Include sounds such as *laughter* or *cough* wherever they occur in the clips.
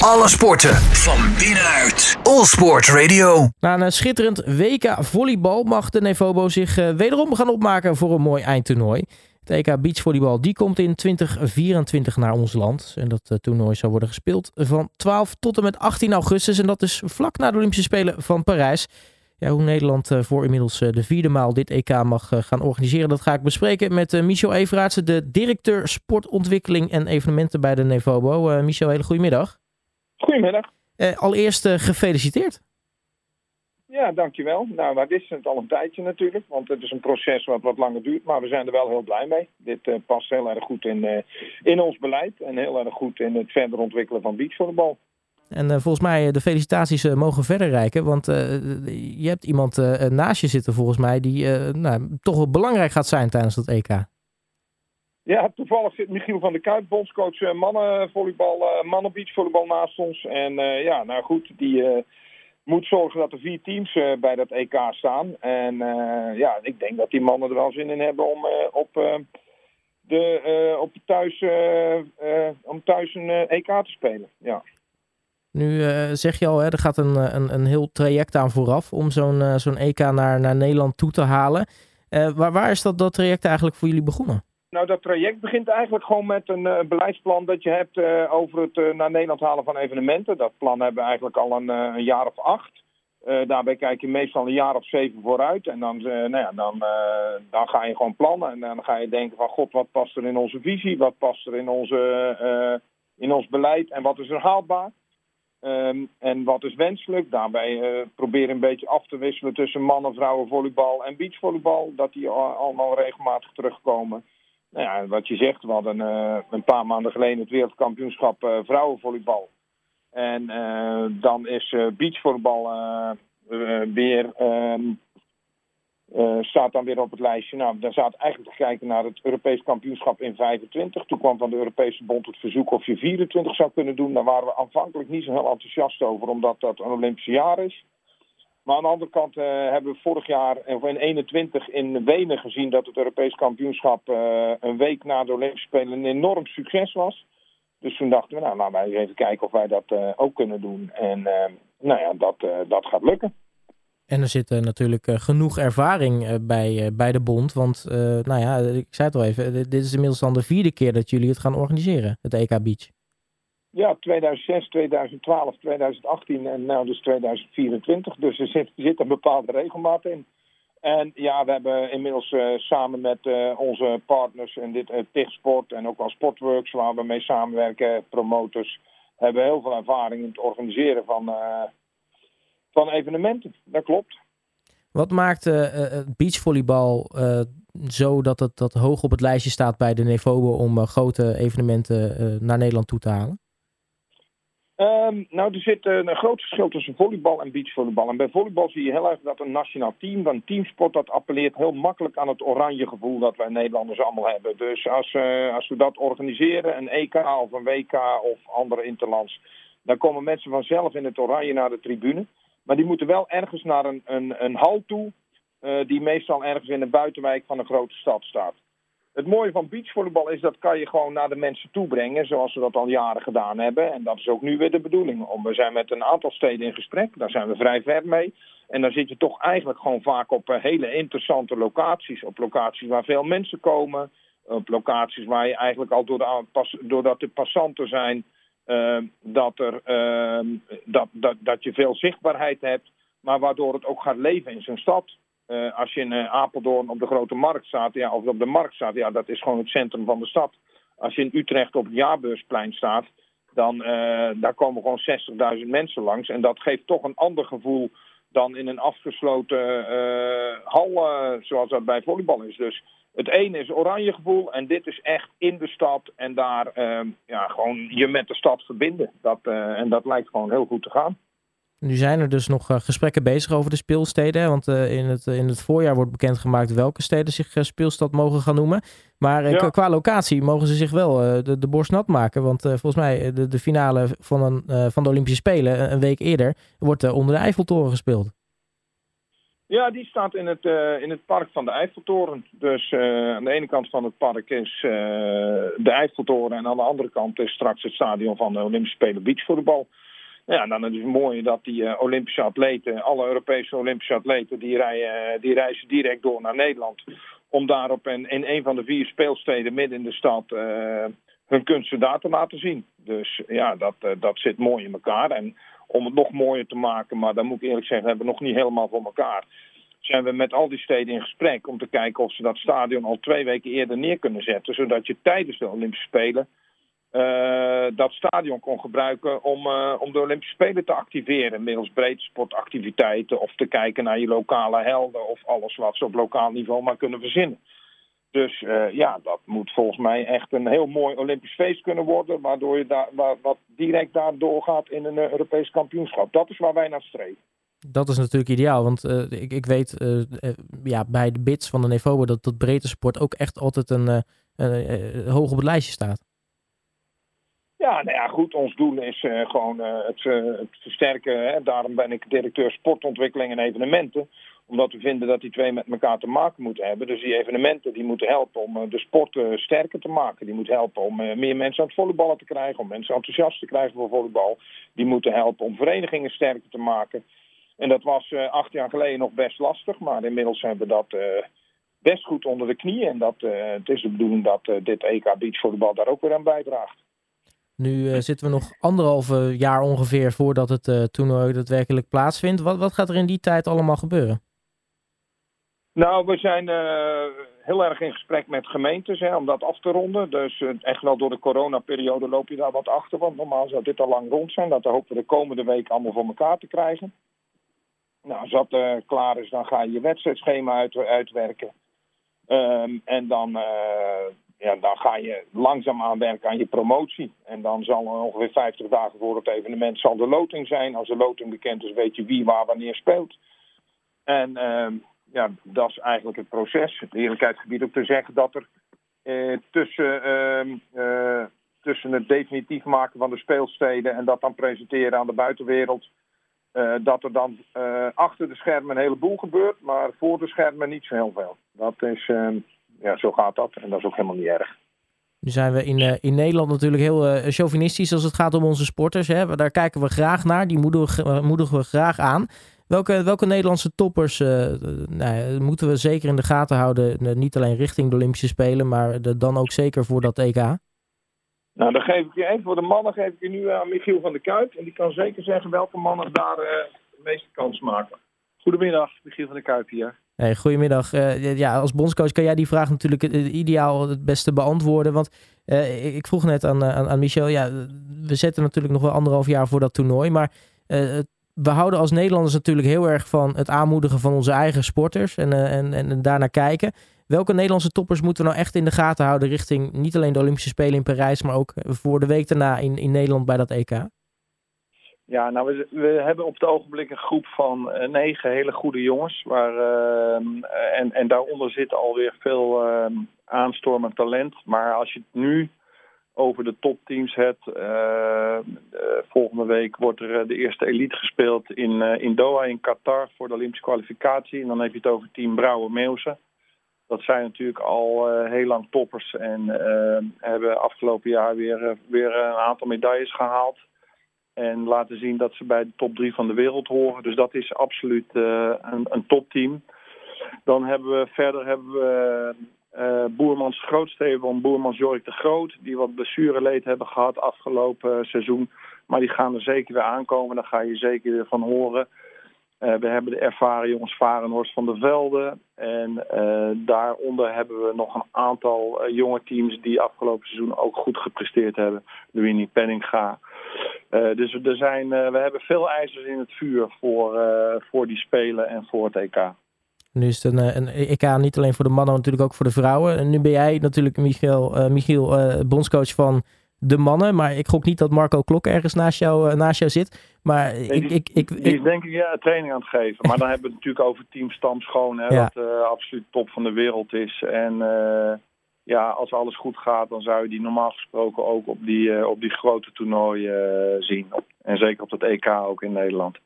Alle sporten van binnenuit. All Sport Radio. Na een schitterend WK volleybal mag de Nevobo zich uh, wederom gaan opmaken voor een mooi eindtoernooi. Het EK beachvolleybal die komt in 2024 naar ons land. En dat uh, toernooi zal worden gespeeld van 12 tot en met 18 augustus. En dat is vlak na de Olympische Spelen van Parijs. Ja, hoe Nederland voor inmiddels de vierde maal dit EK mag gaan organiseren, dat ga ik bespreken met Michel Everaertsen, de directeur sportontwikkeling en evenementen bij de Nevobo. Michel, hele goedemiddag. Goedemiddag. Uh, allereerst uh, gefeliciteerd. Ja, dankjewel. Nou, wij wisten het al een tijdje natuurlijk, want het is een proces wat wat langer duurt, maar we zijn er wel heel blij mee. Dit uh, past heel erg goed in, in ons beleid en heel erg goed in het verder ontwikkelen van beachvolleybal. En volgens mij, de felicitaties mogen verder reiken, want je hebt iemand naast je zitten volgens mij die nou, toch wel belangrijk gaat zijn tijdens dat EK. Ja, toevallig zit Michiel van der Kuip, bondscoach uh, mannenvolleybal, uh, mannenbeachvolleybal naast ons. En uh, ja, nou goed, die moet zorgen dat er vier teams bij dat EK staan. En ja, ik denk dat die mannen er wel zin in hebben om op, de, op thuis, om thuis een EK te spelen. Ja. Nu zeg je al, hè, er gaat een, een, een heel traject aan vooraf om zo'n zo'n EK naar, naar Nederland toe te halen. waar, waar is dat, dat traject eigenlijk voor jullie begonnen? Nou, dat traject begint eigenlijk gewoon met een uh, beleidsplan dat je hebt uh, over het uh, naar Nederland halen van evenementen. Dat plan hebben we eigenlijk al een, een jaar of acht. daarbij kijk je meestal een jaar of zeven vooruit. En dan, nou ja, dan, dan ga je gewoon plannen. En dan ga je denken van god, wat past er in onze visie? Wat past er in, onze, in ons beleid? En wat is er haalbaar? Um, en wat is wenselijk? Daarbij proberen een beetje af te wisselen tussen mannen, vrouwen, volleybal en beachvolleybal. Dat die allemaal regelmatig terugkomen. Nou ja, wat je zegt, we hadden uh, een paar maanden geleden het wereldkampioenschap uh, vrouwenvolleybal. En uh, dan is beachvolleybal weer, um, staat dan weer op het lijstje. Nou, dan zaten eigenlijk te kijken naar het Europees kampioenschap in 25. Toen kwam van de Europese Bond het verzoek of je 24 zou kunnen doen. Daar waren we aanvankelijk niet zo heel enthousiast over, omdat dat een Olympische jaar is. Maar aan de andere kant uh, hebben we vorig jaar, of in 21 in Wenen gezien dat het Europees kampioenschap uh, een week na de Olympische Spelen een enorm succes was. Dus toen dachten we, nou laten wij even kijken of wij dat uh, ook kunnen doen. En nou ja, dat, dat gaat lukken. En er zit natuurlijk genoeg ervaring bij, bij de bond. Want, nou ja, ik zei het al even, dit is inmiddels dan de vierde keer dat jullie het gaan organiseren, het EK Beach. Ja, 2006, 2012, 2018 en nu dus 2024. Dus er zit, een bepaalde regelmaat in. En ja, we hebben inmiddels uh, samen met uh, onze partners in dit uh, TIG-sport en ook al Sportworks, waar we mee samenwerken, promotors, hebben heel veel ervaring in het organiseren van, van evenementen. Dat klopt. Wat maakt beachvolleybal zo dat het dat hoog op het lijstje staat bij de Nevobo om grote evenementen naar Nederland toe te halen? Um, nou, er zit een groot verschil tussen volleybal en beachvolleybal. En bij volleybal zie je heel erg dat een nationaal team, een teamsport, dat appelleert heel makkelijk aan het oranje gevoel dat wij Nederlanders allemaal hebben. Dus als, uh, als we dat organiseren, een EK of een WK of andere interlands, dan komen mensen vanzelf in het oranje naar de tribune. Maar die moeten wel ergens naar een, een, een hal toe, uh, die meestal ergens in een buitenwijk van een grote stad staat. Het mooie van beachvolleybal is dat kan je gewoon naar de mensen toe brengen, zoals we dat al jaren gedaan hebben. En dat is ook nu weer de bedoeling. We zijn met een aantal steden in gesprek, daar zijn we vrij ver mee. En dan zit je toch eigenlijk gewoon vaak op eh, hele interessante locaties. Op locaties waar veel mensen komen. Op locaties waar je eigenlijk al door de, doordat er passanten zijn, uh, dat, er, uh, dat, dat, dat je veel zichtbaarheid hebt. Maar waardoor het ook gaat leven in zo'n stad. Uh, als je in uh, Apeldoorn op de grote markt staat, ja, of op de markt staat, ja, dat is gewoon het centrum van de stad. Als je in Utrecht op het jaarbeursplein staat, dan uh, daar komen gewoon 60.000 mensen langs. En dat geeft toch een ander gevoel dan in een afgesloten hal, zoals dat bij volleybal is. Dus het ene is oranje gevoel en dit is echt in de stad en daar ja, gewoon je met de stad verbinden. Dat, en dat lijkt gewoon heel goed te gaan. Nu zijn er dus nog uh, gesprekken bezig over de speelsteden. Want uh, in, het, in het voorjaar wordt bekendgemaakt welke steden zich uh, speelstad mogen gaan noemen. Maar ja. qua locatie mogen ze zich wel de, de borst nat maken. Want volgens mij de, de finale van, een, van de Olympische Spelen een week eerder wordt onder de Eiffeltoren gespeeld. Ja, die staat in het, in het park van de Eiffeltoren. Dus aan de ene kant van het park is de Eiffeltoren en aan de andere kant is straks het stadion van de Olympische Spelen beachvoetbal. Ja, dan is het mooi dat die Olympische atleten, alle Europese Olympische atleten, die, rijden, die reizen direct door naar Nederland. Om daar op een, in een van de vier speelsteden midden in de stad hun kunsten daar te laten zien. Dus ja, dat, dat zit mooi in elkaar. En om het nog mooier te maken. Maar dan moet ik eerlijk zeggen, hebben we nog niet helemaal voor elkaar. Zijn we met al die steden in gesprek om te kijken of ze dat stadion al twee weken eerder neer kunnen zetten. Zodat je tijdens de Olympische Spelen dat stadion kon gebruiken om, uh, om de Olympische Spelen te activeren. Middels breedte sportactiviteiten of te kijken naar je lokale helden of alles wat ze op lokaal niveau maar kunnen verzinnen. Dus uh, ja, dat moet volgens mij echt een heel mooi Olympisch feest kunnen worden, waardoor je daar, wat direct daar doorgaat in een Europees kampioenschap. Dat is waar wij naar streven. Dat is natuurlijk ideaal, want ik, ik weet ja, bij de bits van de Nevobo dat, dat breedte sport ook echt altijd een, hoog op het lijstje staat. Nou ja, goed. Ons doel is uh, gewoon het, uh, het, versterken. Hè. Daarom ben ik directeur sportontwikkeling en evenementen omdat we vinden dat die twee met elkaar te maken moeten hebben. Dus die evenementen die moeten helpen om eh, de sport eh, sterker te maken. Die moeten helpen om eh, meer mensen aan het volleyballen te krijgen. Om mensen enthousiast te krijgen voor volleybal. Die moeten helpen om verenigingen sterker te maken. En dat was acht jaar geleden nog best lastig. Maar inmiddels hebben we dat best goed onder de knie. En dat, het is de bedoeling dat dit EK Beachvolleybal daar ook weer aan bijdraagt. Nu zitten we nog anderhalve jaar ongeveer voordat het toernooi daadwerkelijk plaatsvindt. Wat, wat gaat er in die tijd allemaal gebeuren? Nou, we zijn uh, heel erg in gesprek met gemeentes hè, om dat af te ronden. Dus uh, echt wel door de coronaperiode loop je daar wat achter. Want normaal zou dit al lang rond zijn. Dat hopen we de komende week allemaal voor elkaar te krijgen. Nou, als dat uh, klaar is, dan ga je je wedstrijdschema uit, uitwerken. Um, en dan, ja, dan ga je langzaam aanwerken aan je promotie. En dan zal er ongeveer 50 dagen voor het evenement zal de loting zijn. Als de loting bekend is, weet je wie waar wanneer speelt. En ehm, ja, dat is eigenlijk het proces. Het eerlijkheidsgebied ook te zeggen dat er eh, tussen, uh, uh, tussen het definitief maken van de speelsteden en dat dan presenteren aan de buitenwereld, uh, dat er dan achter de schermen een heleboel gebeurt, maar voor de schermen niet zo heel veel. Dat is, ehm, ja, zo gaat dat en dat is ook helemaal niet erg. Nu zijn we in, in Nederland natuurlijk heel chauvinistisch als het gaat om onze sporters. Hè? Daar kijken we graag naar, die moedigen, moedigen we graag aan. Welke, welke Nederlandse toppers uh, nou, moeten we zeker in de gaten houden? Eh, niet alleen richting de Olympische Spelen, maar de, dan ook zeker voor dat EK? Nou, dan geef ik je even voor de mannen geef ik je nu aan Michiel van der Kuip. En die kan zeker zeggen welke mannen daar uh, de meeste kans maken. Goedemiddag, Michiel van der Kuip hier. Goedemiddag. Uh, ja, als bondscoach kan jij die vraag natuurlijk ideaal het beste beantwoorden. Want uh, ik vroeg net aan, aan, aan, Michel, ja, we zetten natuurlijk nog wel anderhalf jaar voor dat toernooi. Maar we houden als Nederlanders natuurlijk heel erg van het aanmoedigen van onze eigen sporters en, en, en, daarnaar kijken. Welke Nederlandse toppers moeten we nou echt in de gaten houden richting niet alleen de Olympische Spelen in Parijs, maar ook voor de week daarna in, in Nederland bij dat EK? Ja, nou, we, hebben op het ogenblik een groep van uh, negen hele goede jongens. Waar, uh, en, en daaronder zit alweer veel ehm, aanstormend talent. Maar als je het nu over de topteams hebt. Uh, volgende week wordt er eh, de eerste elite gespeeld in, in Doha, in Qatar, voor de Olympische kwalificatie. En dan heb je het over team Brouwer-Meeuwse. Dat zijn natuurlijk al heel lang toppers en hebben afgelopen jaar weer, weer een aantal medailles gehaald. En laten zien dat ze bij de top drie van de wereld horen. Dus dat is absoluut een, een topteam. Dan hebben we verder hebben we uh, Boermans Grootsteven, Boermans Jorik de Groot, die wat blessureleed hebben gehad afgelopen seizoen. Maar die gaan er zeker weer aankomen, daar ga je zeker weer van horen. We hebben de ervaren jongens Varenhorst van der Velde. En daaronder hebben we nog een aantal jonge teams die afgelopen seizoen ook goed gepresteerd hebben. Winnie Penninga. Dus er zijn, we hebben veel ijzers in het vuur voor, voor die Spelen en voor het EK. Nu is het een, eh, een EK niet alleen voor de mannen, maar natuurlijk ook voor de vrouwen. En nu ben jij natuurlijk, Michiel, uh, Michiel uh, bondscoach van de mannen. Maar ik gok niet dat Marco Klok ergens naast jou, naast jou zit. Maar ik, die, ik, ik, die is denk ik ja, training aan het geven. Maar dan *laughs* hebben we het natuurlijk over Team Stam Schoon. Hè, ja. Dat uh, absoluut top van de wereld is. En ja, als alles goed gaat, dan zou je die normaal gesproken ook op die, op die grote toernooien zien. En zeker op het EK ook in Nederland.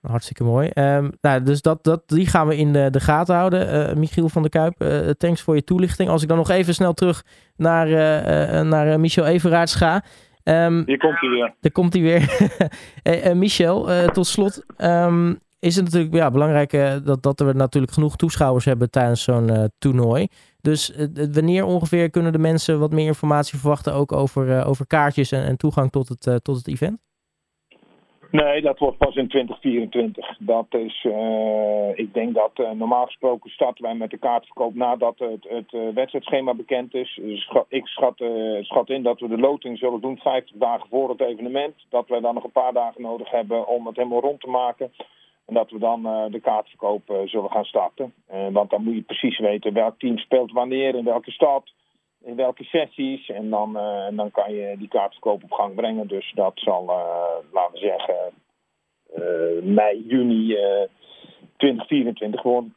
Hartstikke mooi. Um, nou, dus dat, dat, die gaan we in de, de gaten houden. Uh, Michiel van der Kuip, uh, thanks voor je toelichting. Als ik dan nog even snel terug naar, uh, naar Michel Everaerts ga. Um, Hier komt hij weer. Daar komt hij weer. *laughs* Michel, tot slot. Um, is het natuurlijk ja, belangrijk dat, dat we natuurlijk genoeg toeschouwers hebben tijdens zo'n toernooi. Dus wanneer ongeveer kunnen de mensen wat meer informatie verwachten ook over, over kaartjes en, en toegang tot het, tot het event? Nee, dat wordt pas in 2024. Dat is, ik denk dat normaal gesproken starten wij met de kaartverkoop nadat het, het wedstrijdschema bekend is. Dus ik schat, schat in dat we de loting zullen doen 50 dagen voor het evenement. Dat we dan nog een paar dagen nodig hebben om het helemaal rond te maken. En dat we dan de kaartverkoop zullen gaan starten. want dan moet je precies weten welk team speelt wanneer, in welke stad in welke sessies. En dan, uh, dan kan je die kaartverkoop op gang brengen. Dus dat zal, laten we zeggen, mei, juni 2024 worden.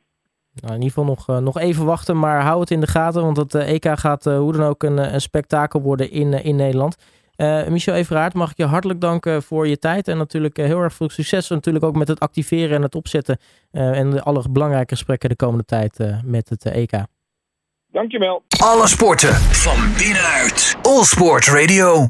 Nou, in ieder geval nog, nog even wachten, maar hou het in de gaten. Want het EK gaat hoe dan ook een, een spektakel worden in, in Nederland. Michel Everaard, mag ik je hartelijk danken voor je tijd. En natuurlijk heel erg veel succes natuurlijk ook met het activeren en het opzetten. en alle belangrijke gesprekken de komende tijd met het EK. Dankjewel. Alle sporten van binnenuit. All Sport Radio.